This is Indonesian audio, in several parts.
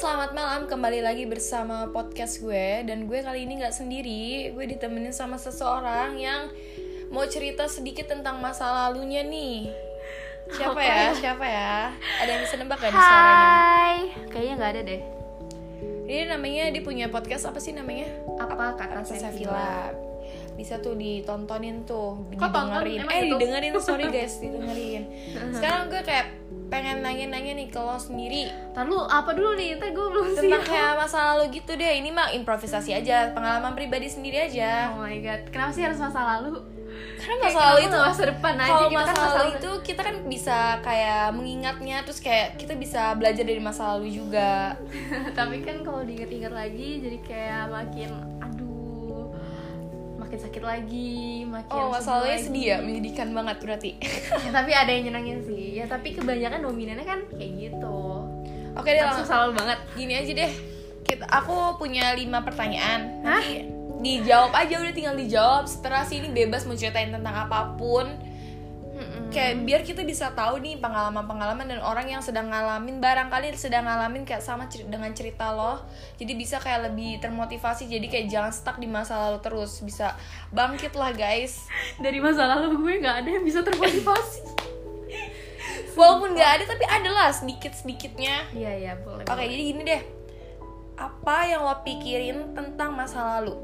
selamat malam kembali lagi bersama podcast gue. Dan gue kali ini nggak sendiri gue ditemenin sama seseorang yang mau cerita sedikit tentang masa lalunya nih. Siapa ya? Siapa ya? Ada yang bisa nebak gak di suaranya? Hai, kayaknya nggak ada deh. dia namanya dia punya podcast apa sih namanya? Apa kata Kata Sevilla? Bisa tuh ditontonin tuh Kok didengerin. Eh gitu? didengerin sorry guys didengerin. Sekarang gue kayak pengen nanya-nanya nih ke lo sendiri. Ntar lu apa dulu nih? Ntar gue belum tentang siap. kayak masa lalu gitu deh. Ini mah improvisasi aja pengalaman pribadi sendiri aja. Oh my god, kenapa sih harus masa lalu? karena Kayak masa lalu itu masa depan? Aja kalau masa kan masa lalu itu kita kan bisa kayak mengingatnya terus kayak kita bisa belajar dari masa lalu juga. Tapi kan kalau diinget-inget lagi jadi kayak makin aduh makin sakit lagi, makin oh masa lalunya lagi. sedih ya menyedihkan banget berarti Ya, tapi ada yang nyenangin sih. Ya tapi kebanyakan dominannya kan kayak gitu. oke deh Langsung selalu banget. gini aja deh kita aku punya lima pertanyaan nanti dijawab aja udah tinggal dijawab setelah sini bebas mau ceritain tentang apa pun. Kayak biar kita bisa tahu nih pengalaman-pengalaman dan orang yang sedang ngalamin barangkali sedang ngalamin kayak sama cer- dengan cerita lo jadi bisa kayak lebih termotivasi jadi kayak jangan stuck di masa lalu terus bisa bangkit lah guys Dari masa lalu gue nggak ada yang bisa termotivasi. walaupun nggak ada tapi ada lah sedikit sedikitnya Iya iya boleh. oke boleh. jadi gini deh apa yang lo pikirin tentang masa lalu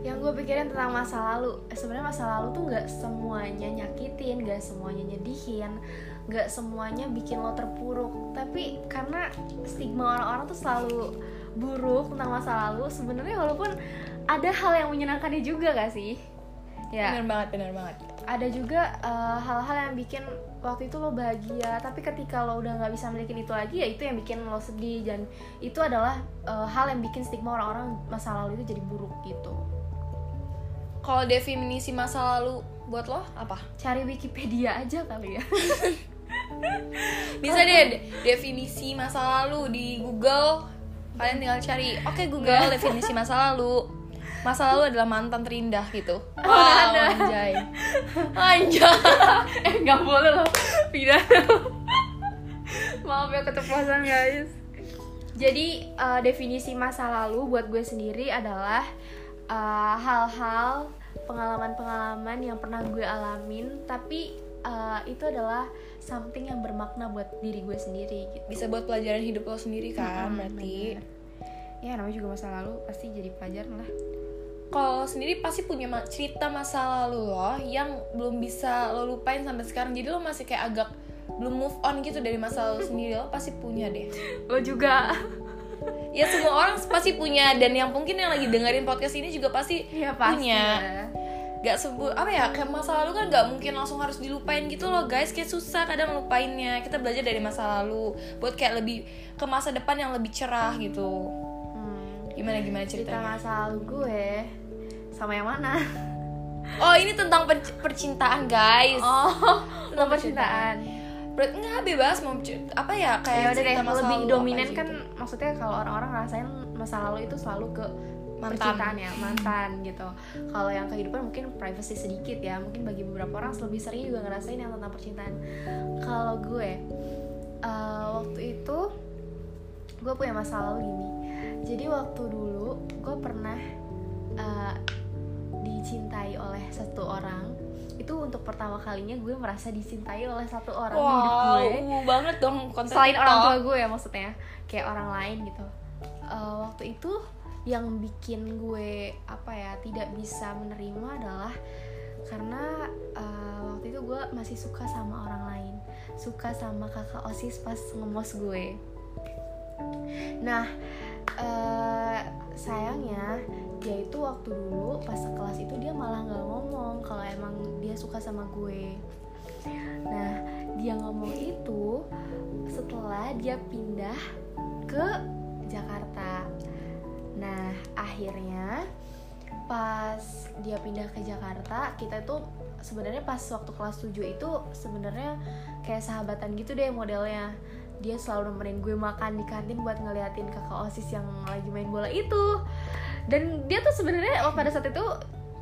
yang gue pikirin tentang masa lalu. Eh, sebenarnya masa lalu tuh nggak semuanya nyakitin nggak semuanya nyedihin nggak semuanya bikin lo terpuruk. Tapi karena stigma orang-orang tuh selalu buruk tentang masa lalu sebenarnya walaupun ada hal yang menyenangkannya juga gak sih? Ya. Bener banget bener banget. Ada juga eh, hal-hal yang bikin waktu itu lo bahagia tapi ketika lo udah nggak bisa milikin itu lagi ya itu yang bikin lo sedih. Dan itu adalah eh, hal yang bikin stigma orang-orang masa lalu itu jadi buruk gitu kalau definisi masa lalu buat lo apa? Cari Wikipedia aja kali ya. Bisa deh de- definisi masa lalu di Google. Kalian tinggal cari. Oke Google definisi masa lalu. Masa lalu adalah mantan terindah gitu. Wow ada. anjay. Anjay. Eh nggak boleh loh tidak. Maaf ya keceplosan guys. Jadi eh, definisi masa lalu buat gue sendiri adalah eh, hal-hal pengalaman-pengalaman yang pernah gue alamin tapi eh, itu adalah something yang bermakna buat diri gue sendiri gitu. Bisa buat pelajaran hidup lo sendiri kan Mm-mm, berarti. bener. ya namanya juga masa lalu pasti jadi pelajaran lah. Kalau sendiri pasti punya cerita masa lalu lo yang belum bisa lo lupain sampai sekarang. Jadi lo masih kayak agak belum move on gitu dari masa lalu sendiri. Lo pasti punya deh. Lo juga ya semua orang pasti punya dan yang mungkin yang lagi dengerin podcast ini juga pasti ya pasti punya. lah. gak sebut apa ya kayak masa lalu kan gak mungkin langsung harus dilupain gitu loh guys. Kayak susah kadang lupainnya. Kita belajar dari masa lalu buat kayak lebih ke masa depan yang lebih cerah gitu. Hmm. gimana gimana cerita ceritanya masa lalu gue sama yang mana? Oh ini tentang per- percintaan guys. Oh Tentang percintaan berarti nggak bebas mau apa ya ya kayak udah deh cerita masa lebih lalu dominan kan gitu. maksudnya kalau orang-orang ngerasain masa lalu itu selalu ke Mantan. percintaan ya mantan gitu kalau yang kehidupan mungkin privacy sedikit ya mungkin bagi beberapa orang lebih sering juga ngerasain yang tentang percintaan kalau gue eh, waktu itu gue punya masa lalu gini jadi waktu dulu gue pernah eh, dicintai oleh satu orang itu untuk pertama kalinya gue merasa dicintai oleh satu orang di hidup wow gue. uh, banget dong konten selain TikTok. orang tua gue ya maksudnya. Kayak orang lain gitu. Eh, waktu itu yang bikin gue apa ya tidak bisa menerima adalah karena eh, waktu itu gue masih suka sama orang lain. Suka sama kakak osis pas ngemos gue. Nah eh, sayangnya dia itu waktu dulu pas itu dia malah nggak ngomong kalau emang dia suka sama gue nah dia ngomong itu setelah dia pindah ke Jakarta. Nah, akhirnya pas dia pindah ke Jakarta, kita tuh sebenarnya pas waktu kelas 7 itu sebenarnya kayak sahabatan gitu deh modelnya. Dia selalu nemenin gue makan di kantin buat ngeliatin kakak OSIS yang lagi main bola itu. Dan dia tuh sebenarnya pada saat itu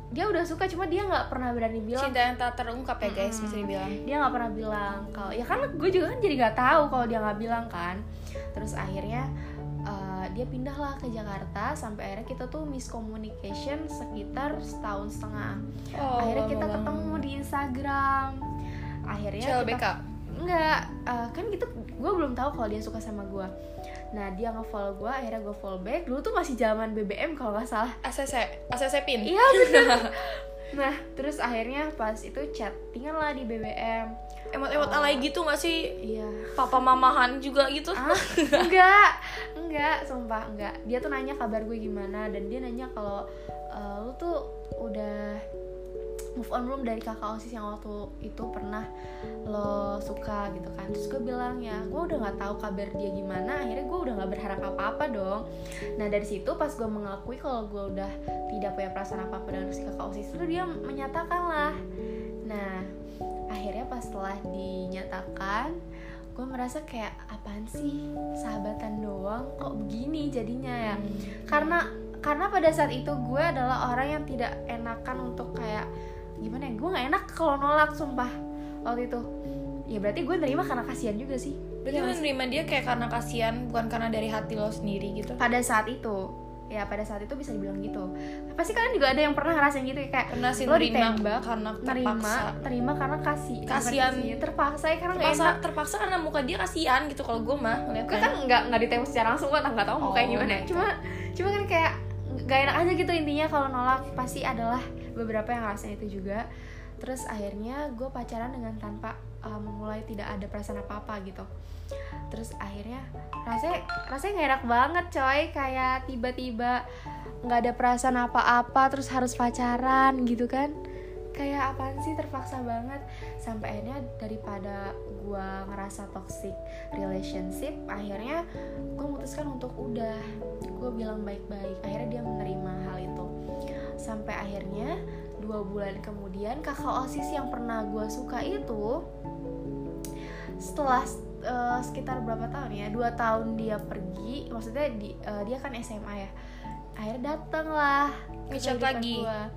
dia udah suka cuma dia nggak pernah berani bilang. Cinta yang tak terungkap ya guys Mm-mm. bisa dibilang. Dia nggak pernah bilang kalau ya kan gue juga kan jadi nggak tahu kalau dia nggak bilang kan. Terus akhirnya dia pindah lah ke Jakarta sampai akhirnya kita tuh miscommunication sekitar setahun setengah. Oh, akhirnya kita ketemu di Instagram. Akhirnya CLBK. kita enggak eh, kan gitu gue belum tahu kalau dia suka sama gue nah dia nge-follow gue akhirnya gue follow back. Dulu tuh masih zaman BBM kalau nggak salah. ACC, ACC pin. iya bener. Nah terus akhirnya pas itu chat tinggal lah di BBM Emot-emot alay gitu gak sih? iya. Papa mamahan juga gitu. ah enggak. Enggak sumpah enggak. Dia tuh nanya kabar gue gimana dan dia nanya kalau eh, lu tuh udah move on belum dari kakak osis yang waktu itu pernah lo suka gitu kan. Terus gue bilang ya gue udah nggak tahu kabar dia gimana. Akhirnya gue udah nggak berharap apa apa dong. Nah dari situ pas gue mengakui kalau gue udah tidak punya perasaan apa apa dengan si kakak osis itu dia menyatakan lah. Nah akhirnya pas setelah dinyatakan gue merasa kayak apaan sih? Sahabatan doang? Kok begini jadinya ya? Karena karena pada saat itu gue adalah orang yang tidak enakan untuk kayak ya gue nggak enak kalau nolak sumpah waktu itu ya berarti gue nerima karena kasihan juga sih Berarti lu nerima dia kayak karena kasihan, bukan karena dari hati lo sendiri gitu. pada saat itu ya pada saat itu bisa dibilang gitu pasti kalian juga ada yang pernah ngerasain gitu ya, kayak Pernah sih lo ditembak karena terima terpaksa. terima karena kasih Kasihan. Terpaksa ya karena Terpaksa, enak terpaksa karena muka dia kasihan gitu kalau gue mah gue kan nggak nggak ditembak secara langsung gue nggak tahu mukanya Oh, gimana ya. gitu. cuma cuma kan kayak nggak enak aja gitu intinya kalau nolak pasti adalah beberapa yang ngerasain itu juga terus akhirnya gue pacaran dengan tanpa uh, memulai tidak ada perasaan apa apa gitu. Terus akhirnya rasanya rasanya nggak enak banget coy kayak tiba-tiba nggak ada perasaan apa-apa terus harus pacaran gitu kan. Kayak apaan sih terpaksa banget. Sampai akhirnya daripada gue ngerasa toxic relationship akhirnya gue memutuskan untuk udah. Gue bilang baik-baik akhirnya dia menerima hal itu. Sampai akhirnya dua bulan kemudian kakak osis yang pernah gue suka itu setelah eh, sekitar berapa tahun ya dua tahun dia pergi maksudnya di, eh, dia kan SMA ya akhirnya dateng lah Ngechat lagi? gua.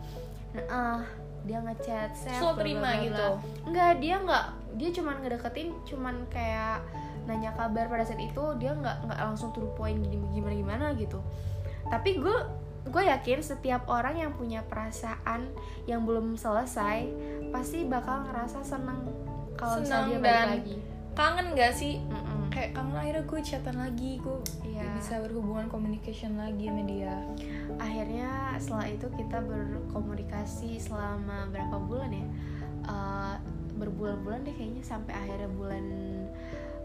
nah, eh, dia ngechat bla, terima gitu? Enggak, dia nggak dia cuman ngedeketin cuman kayak nanya kabar pada saat itu dia nggak nggak langsung to the point gini gimana gimana gitu tapi gue gue yakin setiap orang yang punya perasaan yang belum selesai pasti bakal ngerasa seneng kalau misalnya dia balik dan lagi Kangen gak sih? Mm-mm. Kayak kangen akhirnya gue chatan lagi, gue Iya. bisa berhubungan communication lagi sama dia. akhirnya setelah itu kita berkomunikasi selama berapa bulan ya Eh, berbulan-bulan deh kayaknya sampai akhirnya bulan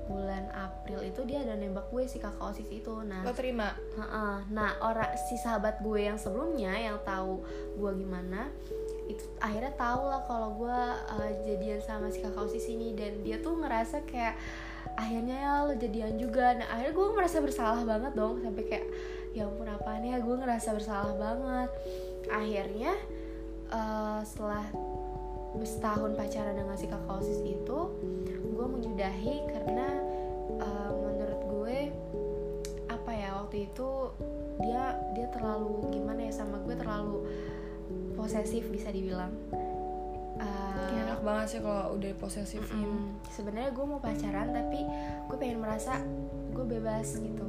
bulan April itu dia ada nembak gue si kakak osis itu nah Lo terima? Heeh. Nah, orang si sahabat gue yang sebelumnya yang tahu gue gimana itu akhirnya tahu lah kalau gue uh, jadian sama si kakak osis ini dan dia tuh ngerasa kayak akhirnya ya lo jadian juga nah akhirnya gue merasa bersalah banget dong sampai kayak ya ampun apaan ya gue ngerasa bersalah banget akhirnya uh, setelah setahun pacaran dengan si kakak osis itu gue menyudahi karena uh, menurut gue apa ya waktu itu dia dia terlalu gimana ya sama gue terlalu posesif bisa dibilang. Uh, enak banget sih kalau udah posesifin. mm, sebenarnya gue mau pacaran tapi gue pengen merasa gue bebas gitu.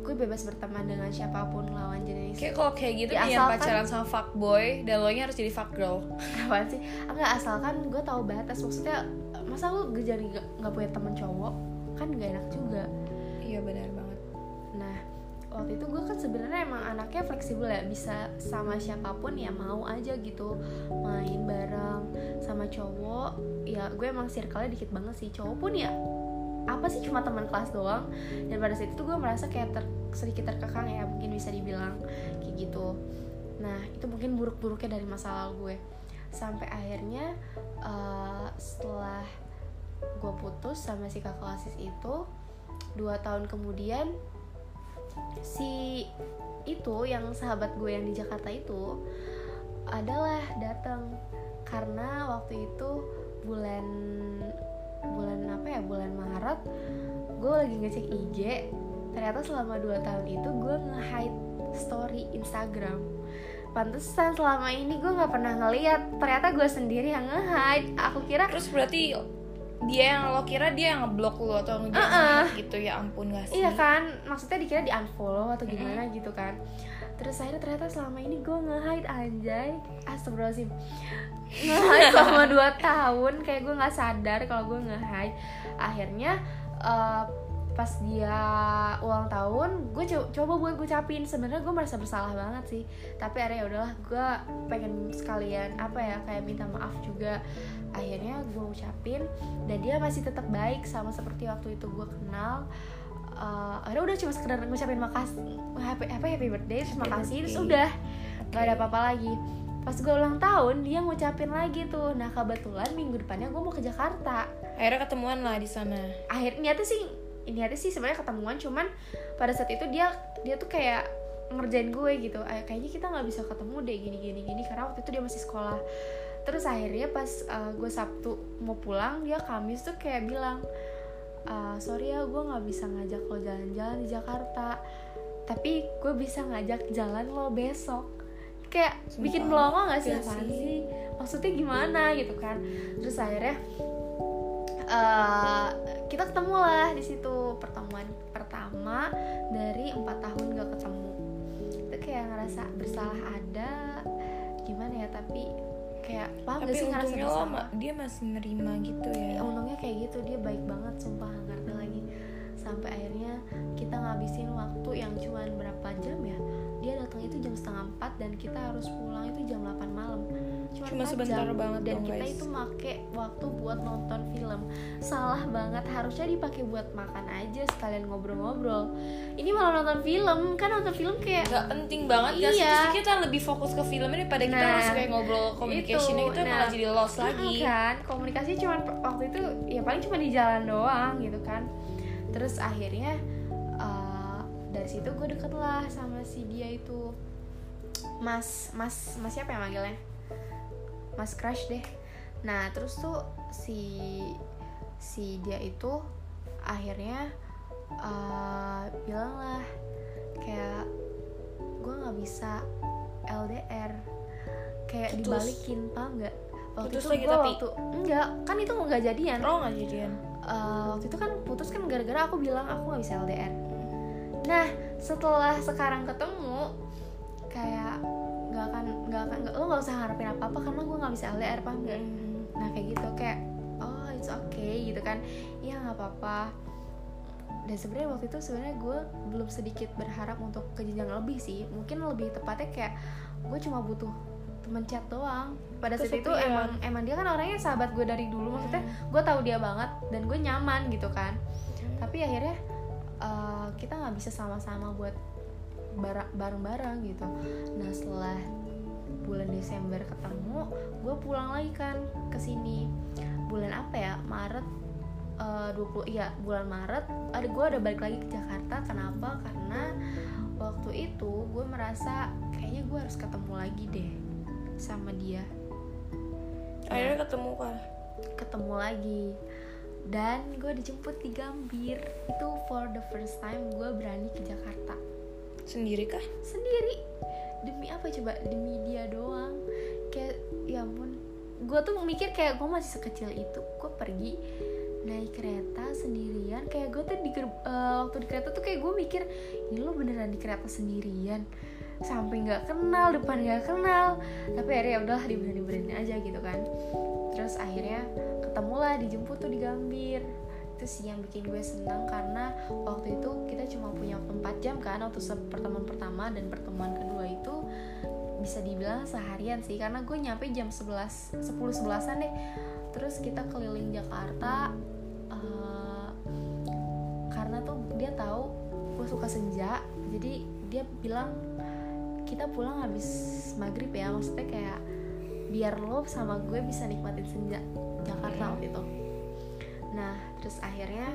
Gue bebas berteman dengan siapa pun lawan jenis. Kayak kalau kayak gitu Ya, pacaran sama fuckboy dan lo nya harus jadi fuck girl. apa sih? Enggak asalkan gue tahu batas. Maksudnya masa lu jadi nggak nggak punya teman cowok kan gak enak juga Iya benar banget. Nah, waktu itu gue kan sebenarnya emang anaknya fleksibel ya, bisa sama siapa pun ya mau aja gitu main bareng sama cowok. Ya gue emang circle-nya dikit banget sih. Cowok pun ya apa sih cuma teman kelas doang. Dan pada saat itu gue merasa kayak ter- sedikit terkekang ya, mungkin bisa dibilang kayak gitu. Nah, itu mungkin buruk-buruknya dari masa lalu gue. Sampai akhirnya eh, setelah gue putus sama si kakak osis itu dua tahun kemudian si itu yang sahabat gue yang di Jakarta itu adalah datang karena waktu itu bulan bulan apa ya bulan Maret gue lagi ngecek IG ternyata selama dua tahun itu gue nge-hide story Instagram. Pantesan selama ini gue nggak pernah ngeliat ternyata gue sendiri yang nge-hide. Aku kira Terus berarti dia yang lo kira dia yang ngeblok lo atau Uh-uh. ngejahat gitu ya ampun gak sih? iya kan? Maksudnya dikira di unfollow atau gimana gitu kan. Terus akhirnya ternyata selama ini gue nge-hide anjay. Astagfirullahaladzim. Nge-hide selama 2 tahun kayak gue nggak sadar kalau gue nge-hide. Akhirnya eh, pas dia ulang tahun gue co- coba buat ngucapin sebenarnya gue merasa bersalah banget sih. Tapi akhirnya ya udahlah gue pengen sekalian apa ya kayak minta maaf juga. Akhirnya gue ucapin dan dia masih tetap baik sama seperti waktu itu gue kenal. Eh, akhirnya udah cuma sekedar ngucapin makasih happy apa happy birthday terus Happy makasih terus udah. Nggak ada apa-apa lagi. Pas gue ulang tahun dia ngucapin lagi tuh nah kebetulan minggu depannya gue mau ke Jakarta. Akhirnya ketemuan lah di sana. Akhirnya tuh sih niatnya sih sebenarnya ketemuan cuman pada saat itu dia dia tuh kayak ngerjain gue gitu. "Eh, kayaknya kita nggak bisa ketemu deh gini gini gini karena waktu itu dia masih sekolah. Terus akhirnya pas eh, gue sabtu mau pulang dia kamis tuh kayak bilang "Eh, sorry ya gue nggak bisa ngajak lo jalan-jalan di Jakarta tapi gue bisa ngajak jalan lo besok. Kayak Sumpah, bikin melongo gak sih? Iya sih. sih? Maksudnya gimana gitu kan? Terus akhirnya eh, kita ketemu lah di situ. Pertemuan pertama dari empat tahun gak ketemu. Itu kayak ngerasa bersalah ada gimana ya tapi kayak paham gak tapi sih ngerasa bersalah? dia masih nerima gitu ya. Ya, untungnya kayak gitu dia baik banget sumpah nggak ngerti lagi. Sampai akhirnya kita ngabisin waktu yang cuman berapa jam ya dia datang itu jam setengah empat dan kita harus pulang itu jam 8 malam. Cuma 4 sebentar jam. banget dan kita guys. itu make waktu buat nonton film. Salah banget harusnya dipakai buat makan aja sekalian ngobrol-ngobrol. Ini malah nonton film. Kan nonton film kayak nggak penting banget sih Iya. Terus kita lebih fokus ke filmnya daripada kita Nah, harus kayak ngobrol communicationnya. Itu, itu nah. malah jadi lost lagi. kan? Komunikasi cuma waktu itu ya paling cuma di jalan doang gitu kan. Terus akhirnya dari situ gue deket lah sama si dia itu. Mas mas mas siapa ya manggilnya? Mas crush deh. Nah terus tuh si si dia itu akhirnya eh, bilang lah kayak gue nggak bisa LDR kayak Putus. dibalikin paham nggak? waktu Putus itu lagi gue tapi? waktu enggak kan itu nggak jadian. Oh nggak jadian. Eh, waktu itu kan putus kan gara-gara aku bilang aku nggak bisa LDR nah setelah sekarang ketemu kayak nggak akan nggak akan nggak- lo nggak usah harapin apa apa karena gue nggak bisa LDR paham nggak Mm. nah kayak gitu kayak oh it's okay gitu kan. Iya nggak apa-apa. Dan sebenarnya waktu itu sebenarnya gue belum sedikit berharap untuk ke jenjang lebih sih. Mungkin lebih tepatnya kayak gue cuma butuh temen chat doang. Pada saat itu emang emang dia kan orangnya sahabat gue dari dulu. Maksudnya gue tahu dia banget dan gue nyaman gitu kan. Tapi akhirnya uh, kita nggak bisa sama-sama buat bareng-bareng gitu. Nah setelah bulan Desember ketemu gue pulang lagi kan ke sini. Bulan apa ya? Maret eh, 20 iya bulan Maret ada gue ada balik lagi ke Jakarta. Kenapa? Karena waktu itu gue merasa kayaknya gue harus ketemu lagi deh sama dia. Akhirnya ketemu kah ketemu lagi dan gue dijemput di Gambir. Itu for the first time gue berani ke Jakarta. Sendiri kah sendiri. Demi apa coba? Demi dia doang. Kayak ya ampun. Gue tuh mikir kayak gue masih sekecil itu. Gue pergi naik kereta sendirian. Kayak gue tuh di eh, waktu di kereta tuh kayak gue mikir ini lo beneran di kereta sendirian? Sampai nggak kenal depan nggak kenal. Tapi akhirnya ya udah diberani berani aja gitu kan. Terus akhirnya ketemulah dijemput tuh di Gambir. Itu sih yang bikin gue senang karena waktu itu kita cuma punya waktu 4 jam kan waktu pertemuan pertama dan pertemuan kedua itu bisa dibilang seharian sih karena gue nyampe jam 11 10 11an deh. Terus kita keliling Jakarta eh, karena tuh dia tahu gue suka senja jadi dia bilang kita pulang habis maghrib ya maksudnya kayak biar lo sama gue bisa nikmatin senja Jakarta waktu itu. Nah terus akhirnya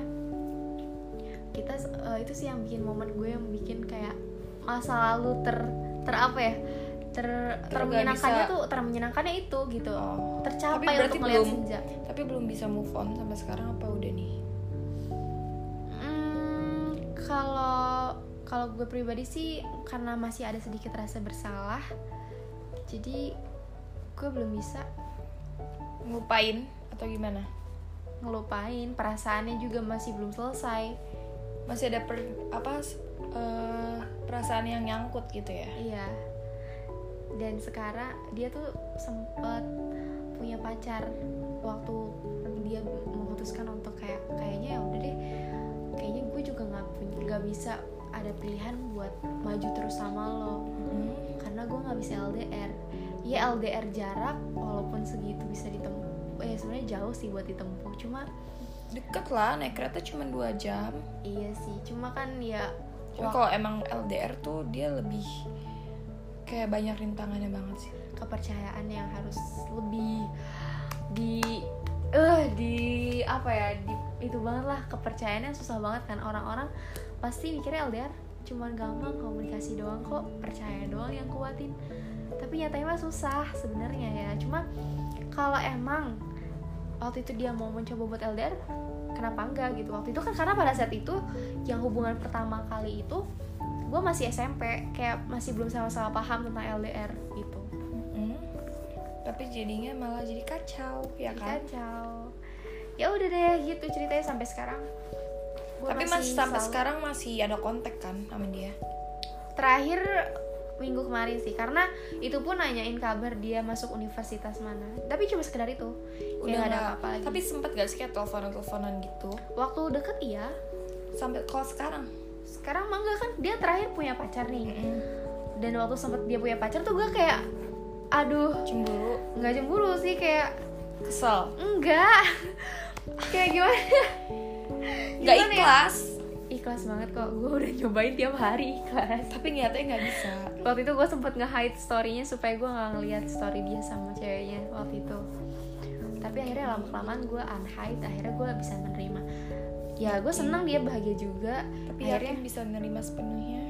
kita eh, itu sih yang bikin momen gue yang bikin kayak masa lalu ter ter apa ya ter Ter- termenyenangkannya tuh termenyenangkannya itu gitu. Oh. tercapai Tapi untuk melihat belum- senja. tapi belum bisa move on sampai sekarang apa udah nih? Hmm, kalau kalau gue pribadi sih karena masih ada sedikit rasa bersalah jadi gue belum bisa ngupain atau gimana? Ngelupain perasaannya juga masih belum selesai. Masih ada per, apa uh, perasaan yang nyangkut gitu ya? Iya. Dan sekarang dia tuh sempet punya pacar waktu dia memutuskan untuk kayak kayaknya ya udah deh kayaknya gue juga nggak nggak bisa ada pilihan buat maju terus sama lo. Hmm. karena gue nggak bisa LDR ya LDR jarak walaupun segitu bisa ditempuh ya sebenarnya jauh sih buat ditempuh cuma deket lah naik kereta cuma dua jam. Iya sih cuma kan ya cuma kalau emang LDR tuh dia lebih kayak banyak rintangannya banget sih. Kepercayaan yang harus lebih di eh uh, di apa ya di itu banget lah kepercayaannya susah banget kan. Orang-orang pasti mikirnya LDR cuman gampang komunikasi doang kok percaya doang yang kuatin tapi nyatanya mah susah sebenarnya ya. Cuma kalau emang waktu itu dia mau mencoba buat LDR kenapa enggak gitu? Waktu itu kan karena pada saat itu yang hubungan pertama kali itu gue masih SMP kayak masih belum sama-sama paham tentang LDR gitu. Hmm. tapi jadinya malah jadi kacau ya kan? kacau. Ya udah deh gitu ceritanya sampai sekarang. Gua tapi masih sampai selalu... sekarang masih ada kontak kan sama dia? Terakhir minggu kemarin sih. Karena itu pun nanyain kabar dia masuk universitas mana. Tapi cuma sekedar itu. Udah gak ada apa-apa lagi. Tapi sempet gak sih kayak teleponan teleponan gitu? Waktu deket iya. Sampai kalau sekarang? Sekarang mah enggak kan dia terakhir punya pacar nih. Mm -hmm. dan waktu sempet dia punya pacar tuh gue kayak aduh. Cemburu? Nggak cemburu sih kayak kesel? Enggak kayak gimana? Nggak ya? ikhlas? ya? Ikhlas banget kok. Gue udah nyobain tiap hari ikhlas. Tapi nyatanya nggak bisa. Waktu itu gue sempet nge-hide storynya supaya gue nggak ngeliat story dia sama ceweknya waktu itu. Tapi akhirnya lama kelamaan gue unhide akhirnya gue bisa menerima. Ya gue senang dia bahagia juga. Tapi akhirnya bisa menerima sepenuhnya?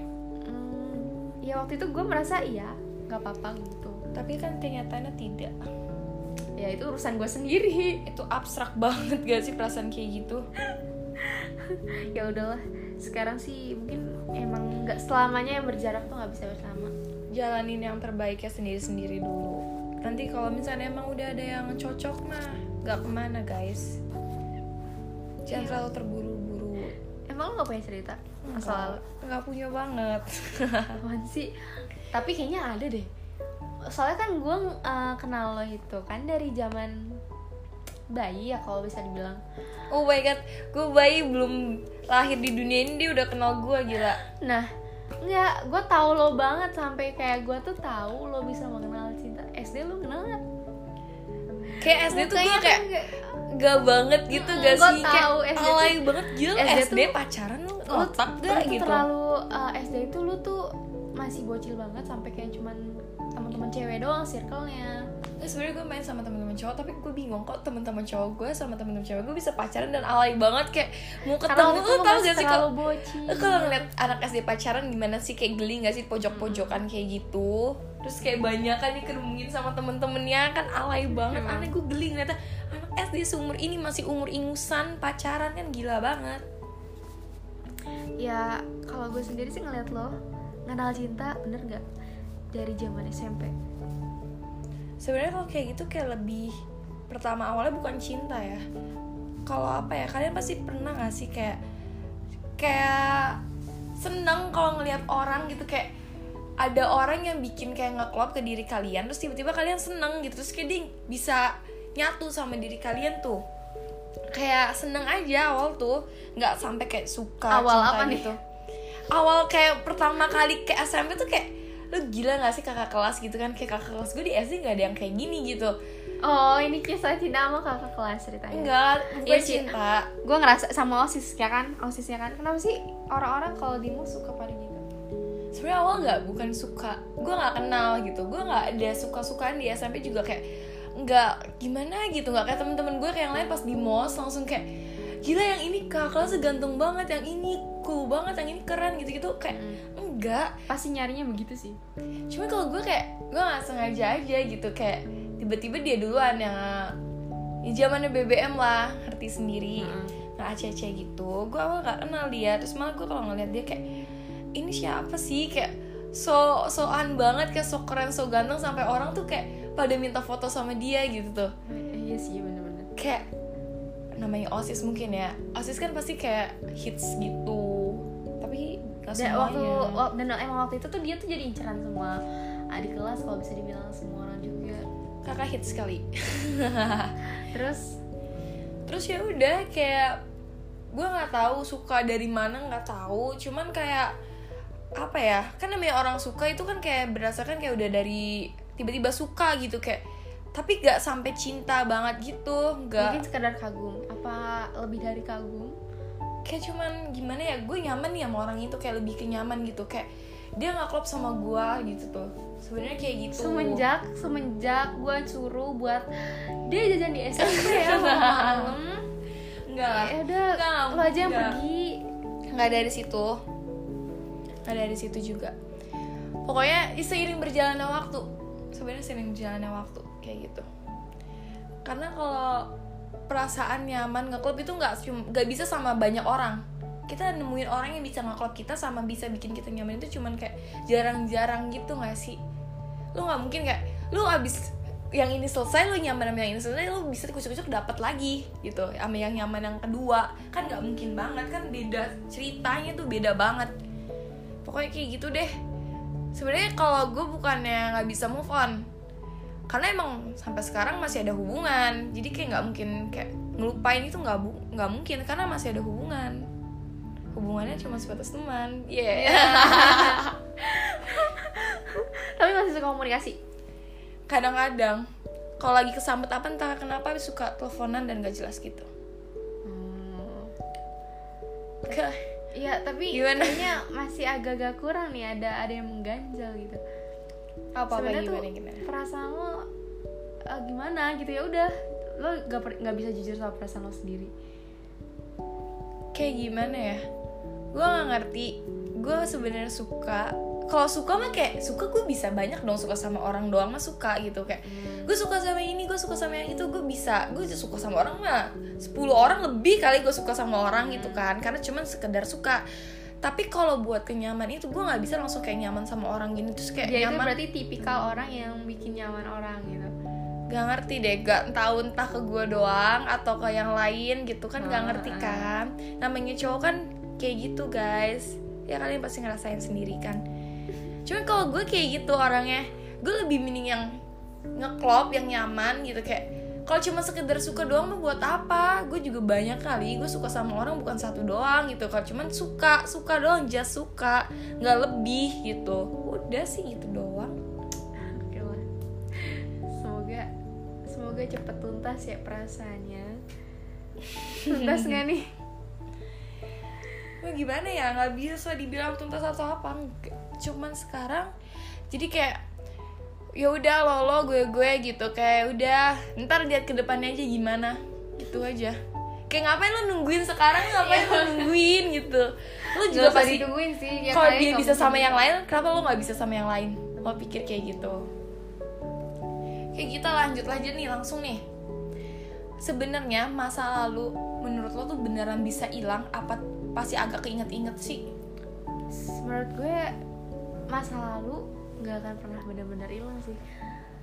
Hmm, ya waktu itu gue merasa iya nggak apa-apa gitu. Tapi kan kenyataannya tidak. Ya itu urusan gue sendiri. Itu abstrak banget gak sih perasaan kayak gitu? Ya udahlah sekarang sih mungkin emang nggak selamanya yang berjarak tuh nggak bisa bersama. Jalanin yang terbaiknya sendiri sendiri dulu. Nanti kalau misalnya emang udah ada yang cocok mah nggak ke mana guys. Jangan terlalu iya. terburu-buru. Emang lo gak punya cerita masalah nggak punya banget. Apaan sih? Tapi kayaknya ada deh. Soalnya kan gue uh, kenal lo itu kan dari zaman bayi ya kalau bisa dibilang. Oh my god gue bayi belum lahir di dunia ini dia udah kenal gue gila. Nah Enggak, gue tahu lo banget sampai kayak gue tuh tahu lo bisa mengenal cinta. SD lo kenal gak? Kayak SD tuh gue kayak gak banget gitu gak sih? kayak SD alay tuh, banget gila SD, SD tuh, pacaran lo otak gak gitu? terlalu uh, SD itu lo tuh masih bocil banget sampai kayak cuman teman-teman cewek doang circle-nya. Nah, sebenarnya gue main sama teman-teman cowok tapi gue bingung kok teman-teman cowok gue sama teman-teman cewek gue bisa pacaran dan alay banget kayak mau ketemu tuh tau gak sih kalau kalau ngeliat anak SD pacaran gimana sih? Kayak geli gak sih? Pojok-pojokan kayak gitu. Terus kayak banyak kan dikerumungin sama temen-temennya kan alay banget. Aneh gue geli ngeliatnya. Anak SD seumur ini masih umur ingusan pacaran kan gila banget. Ya kalau gue sendiri sih ngeliat lo kenal cinta bener gak dari zaman SMP sebenarnya kalau kayak gitu kayak lebih pertama awalnya bukan cinta ya. Kalau apa ya kalian pasti pernah gak sih kayak kayak seneng kalau ngelihat orang gitu kayak ada orang yang bikin kayak ngeklop ke diri kalian terus tiba-tiba kalian seneng gitu terus kayak bisa nyatu sama diri kalian tuh. Kayak seneng aja awal tuh nggak sampai kayak suka awal apa gitu. Nih? awal kayak pertama kali kayak SMP tuh kayak lu gila gak sih kakak kelas gitu kan? Kayak kakak kelas gue di SD gak ada yang kayak gini gitu. Oh ini kisah cinta sama kakak kelas ceritanya. Enggak, bukan ya, cinta. Gue ngerasa sama OSIS ya kan? OSIS ya kan? Kenapa sih orang-orang kalau di suka pada gitu? Sebenarnya awal nggak bukan suka. Gue nggak kenal gitu. Gue nggak ada suka sukaan di SMP juga kayak nggak gimana gitu. Nggak kayak temen-temen gue kayak yang lain pas di mos langsung kayak gila yang ini kakak kelas ganteng banget yang ini cool banget yang ini keren gitu gitu kayak mm enggak. Pasti nyarinya begitu sih. Cuma kalau gue kayak gue nggak sengaja aja gitu. Kayak tiba-tiba dia duluan yang ya zamannya BBM lah ngerti sendiri. Mm-hmm. nah aceh gitu gue awal nggak kenal dia. Terus malah gue kalau ngeliat dia kayak ini siapa sih? Kayak so soan banget kayak so keren so ganteng sampai orang tuh kayak pada minta foto sama dia gitu tuh. Iya sih bener-bener. Kayak namanya osis mungkin ya. Osis kan pasti kayak hits gitu. Tapi gak dan waktu semuanya. wak- dan emang waktu itu tuh dia tuh jadi inceran semua adik kelas kalau bisa dibilang semua orang juga. Kakak hits sekali. Terus? Terus ya udah kayak gue nggak tahu suka dari mana nggak tahu. Cuman kayak apa ya kan namanya orang suka itu kan kayak berdasarkan kayak udah dari tiba-tiba suka gitu. Kayak tapi gak sampai cinta banget gitu nggak. Mungkin sekedar kagum. Apa lebih dari kagum? Kayak cuman gimana ya gue nyaman nih sama orang itu kayak lebih kenyaman gitu. Kayak dia nggak klop sama gue gitu tuh. Sebenarnya kayak gitu. Semenjak semenjak gue suruh buat dia jajan di SMP ya malam enggak lah. Ya udah Enggak, lo aja yang pergi. Nggak dari situ. Nggak dari situ juga. Pokoknya seiring berjalannya waktu. Sebenarnya seiring berjalannya waktu kayak gitu. Karena kalau perasaan nyaman ngeklub itu nggak nggak bisa sama banyak orang. Kita nemuin orang yang bisa ngeklub kita sama bisa bikin kita nyaman itu cuman kayak jarang-jarang gitu nggak sih? Lu nggak mungkin kayak lu abis yang ini selesai lu nyaman sama yang ini selesai lu bisa kucuk-kucuk dapat lagi gitu sama yang nyaman yang kedua. Kan nggak mungkin banget kan beda ceritanya tuh beda banget. Pokoknya kayak gitu deh. Sebenarnya kalau gue bukannya nggak bisa move on karena emang sampai sekarang masih ada hubungan. Jadi kayak nggak mungkin kayak ngelupain itu nggak bu- nggak mungkin. Karena masih ada hubungan. Hubungannya cuma sebatas teman. Yeah. tapi masih suka komunikasi? Kadang-kadang. Kalau lagi kesambet apa entah kenapa suka teleponan dan gak jelas gitu. Ke- Iya, tapi Gimana? kayaknya masih agak-agak kurang nih ada ada yang mengganjal gitu. Apa Sebenarnya tuh gimana perasaan lo eh, gimana gitu ya udah. Lo gak per- bisa jujur sama perasaan lo sendiri. kayak gimana ya? Gue nggak ngerti. Gue sebenarnya suka kalau suka mah kayak suka gue bisa banyak dong suka sama orang doang mah suka gitu. Kayak gue suka sama ini gue suka sama yang itu gue bisa. Gue suka sama orang mah 10 orang lebih kali gue suka sama orang gitu kan. Karena cuman sekedar suka tapi kalau buat kenyaman itu gue nggak bisa langsung kayak nyaman sama orang gini. Terus kayak Dia itu nyaman. berarti tipikal orang yang bikin nyaman orang gitu. gak ngerti deh gak tahu entah ke gue doang atau ke yang lain gitu kan gak ngerti kan. Namanya cowok kan kayak gitu guys. Ya kalian pasti ngerasain sendiri kan. Cuman kalau gue kayak gitu orangnya gue lebih mending yang ngeklop yang nyaman gitu. Kayak kalau cuma sekedar suka doang mah buat apa? Gue juga banyak kali gue suka sama orang bukan satu doang gitu kalau cuman suka suka doang just suka nggak lebih gitu. Udah sih gitu doang. Oke lah. Semoga semoga cepet tuntas ya perasaannya. Tuntas nggak nih? Wah gimana ya? Nggak bisa dibilang tuntas atau apa. Cuman sekarang jadi kayak ya udah lo lo gue gue gitu. Kayak udah ntar lihat ke depannya aja gimana. Gitu aja. Kayak ngapain lo nungguin sekarang? Ngapain lo nungguin gitu? Lo juga Gak pasti ditungguin sih. ya kalau dia bisa sama gitu. yang lain kenapa lo nggak bisa sama yang lain? Lo pikir kayak gitu. Kayak kita lanjut aja nih langsung nih. Sebenarnya masa lalu menurut lo tuh beneran bisa hilang apa pasti agak keinget-inget sih? Menurut gue masa lalu nggak akan pernah benar-benar hilang sih.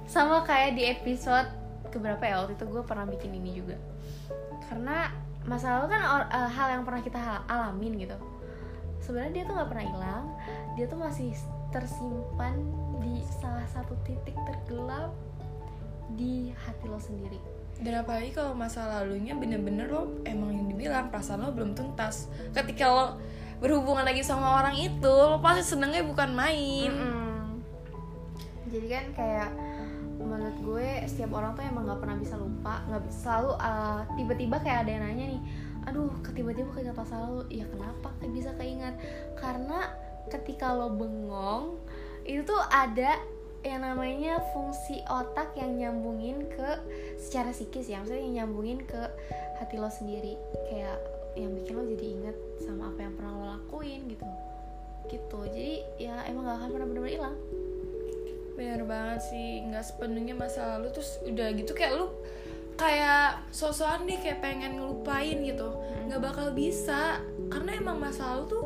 Sama kayak di episode keberapa ya waktu itu gue pernah bikin ini juga. Karena masa lalu kan or- eh, hal yang pernah kita alamin gitu. Sebenarnya dia tuh nggak pernah hilang. Dia tuh masih tersimpan di salah satu titik tergelap di hati lo sendiri. Dan apalagi kalau masa lalunya bener-bener lo emang yang dibilang perasaan lo belum tuntas. Ketika lo berhubungan lagi sama orang itu lo pasti senengnya bukan main. Mm-mm. Jadi kan kayak menurut gue setiap orang tuh emang nggak pernah bisa lupa nggak selalu uh, tiba-tiba kayak ada yang nanya nih aduh tiba-tiba keinget masa lalu. Ya kenapa kayak bisa keingat karena ketika lo bengong itu tuh ada yang namanya fungsi otak yang nyambungin ke secara psikis ya maksudnya yang nyambungin ke hati lo sendiri. Kayak yang bikin lo jadi inget sama apa yang pernah lo lakuin gitu. Gitu. Jadi ya emang gak akan pernah benar-benar hilang. bener banget sih nggak sepenuhnya masa lalu terus udah gitu kayak lu kayak sosokan deh kayak pengen ngelupain gitu. Nggak bakal bisa karena emang masa lalu tuh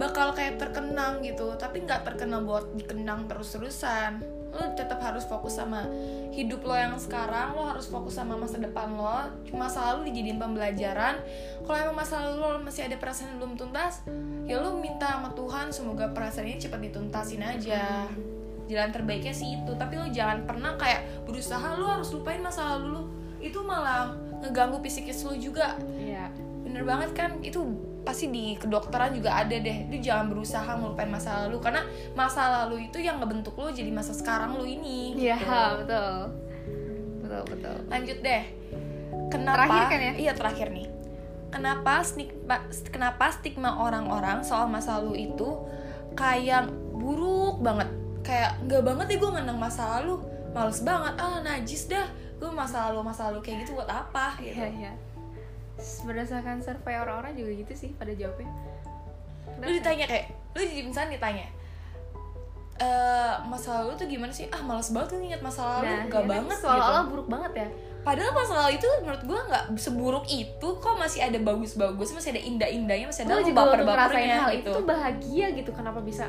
bakal kayak terkenang gitu tapi nggak terkenang buat dikenang terus-terusan. Lo tetap harus fokus sama hidup lo yang sekarang lo harus fokus sama masa depan lo. Masa lalu dijadiin pembelajaran. Kalau emang masa lalu lo masih ada perasaan yang belum tuntas ya lo minta sama Tuhan semoga perasaan ini cepat dituntasin aja jalan terbaiknya sih itu tapi lo jangan pernah kayak berusaha lo harus lupain masa lalu lo itu malah ngeganggu psikis lo juga Iya. bener banget kan itu pasti di kedokteran juga ada deh itu jangan berusaha melupain masa lalu karena masa lalu itu yang ngebentuk lo jadi masa sekarang lo ini Iya, gitu. betul. Betul, betul. lanjut deh kenapa Terakhir kan ya? iya terakhir nih kenapa stigma kenapa stigma orang-orang soal masa lalu itu kayak buruk banget kayak nggak banget deh gue ngenang masa lalu males banget ah najis dah gue masa lalu masa lalu kayak gitu buat apa gitu Iya, iya. Berdasarkan survei orang-orang juga gitu sih pada jawabnya. lu ditanya kayak lu di misalnya ditanya eh masa lalu tuh gimana sih ah males banget lu ingat masa lalu Nah, gak ya kan? banget Seolah-olah gitu buruk banget ya. padahal masa lalu itu menurut gua nggak seburuk itu kok masih ada bagus-bagus masih ada indah-indahnya masih ada Gue ngerasain baper-bapernya hal gitu itu tuh bahagia gitu. Kenapa bisa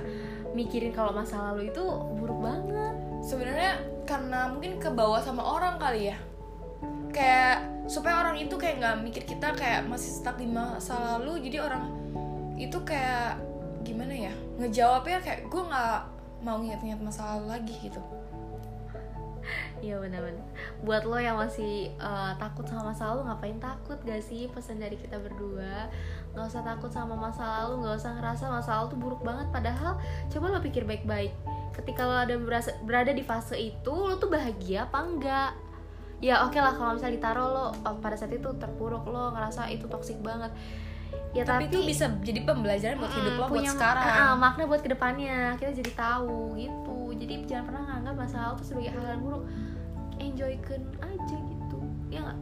mikirin kalau masa lalu itu buruk banget? sebenarnya karena mungkin ke bawah sama orang kali ya kayak supaya orang itu kayak nggak mikir kita kayak masih stuck di masa lalu jadi orang itu kayak gimana ya ngejawabnya kayak gue nggak mau inget-inget masa lalu lagi gitu Iya benar-benar. Buat lo yang masih uh, takut sama masa lalu, ngapain takut gak sih? Pesan dari kita berdua, nggak usah takut sama masa lalu, nggak usah ngerasa masa lalu tuh buruk banget. Padahal coba lo pikir baik-baik. Ketika lo ada berasa, berada di fase itu, lo tuh bahagia apa enggak? Ya oke lah kalau misalnya ditaruh lo oh, pada saat itu terpuruk lo ngerasa itu toksik banget. Ya tapi, itu bisa jadi pembelajaran buat hidup lo buat punya sekarang ah, makna buat ke depannya kita jadi tahu gitu jadi jangan pernah nganggap masa lalu tuh sebagai hal yang buruk enjoykan aja gitu ya nggak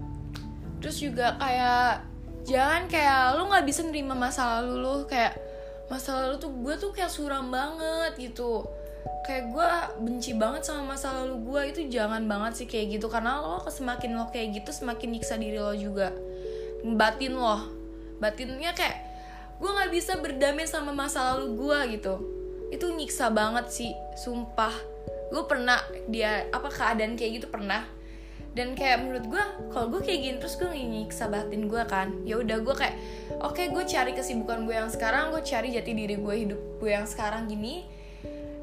terus juga kayak jangan kayak lu nggak bisa nerima masa lalu lu kayak masa lalu tuh gue tuh kayak suram banget gitu. Kayak gue benci banget sama masa lalu gue itu jangan banget sih kayak gitu. Karena lo semakin lo kayak gitu semakin nyiksa diri lo juga. Batin lo. Batinnya kayak gue nggak bisa berdamai sama masa lalu gue gitu. Itu nyiksa banget sih sumpah. Gue pernah dia apa keadaan kayak gitu pernah dan kayak menurut gue kalau gue kayak gini terus gue nyiksa batin gue kan. Ya udah gue kayak oke gue cari kesibukan gue yang sekarang gue cari jati diri gue hidup gue yang sekarang gini.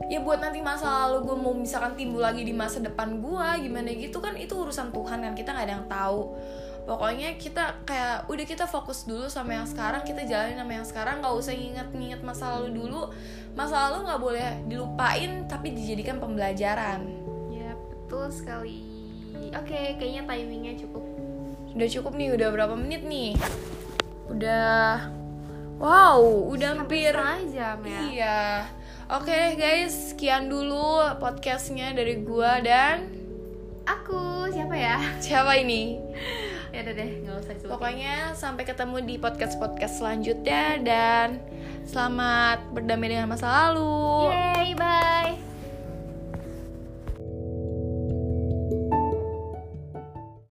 Ya buat nanti masa lalu gue mau misalkan timbul lagi di masa depan gue gimana gitu kan itu urusan Tuhan kan kita nggak ada yang tahu. Pokoknya kita kayak udah kita fokus dulu sama yang sekarang kita jalanin sama yang sekarang nggak usah nginget-nginget masa lalu dulu. Masa lalu nggak boleh dilupain tapi dijadikan pembelajaran. Ya betul sekali oke kayaknya timingnya cukup. Udah cukup nih udah berapa menit nih? Udah wow udah hampir jam ya. Iya. Oke guys sekian dulu podcastnya dari gua dan aku siapa ya? Siapa ini? Ya udah deh nggak usah disebutin. pokoknya sampai ketemu di podcast podcast selanjutnya dan selamat berdamai dengan masa lalu. Yay, bye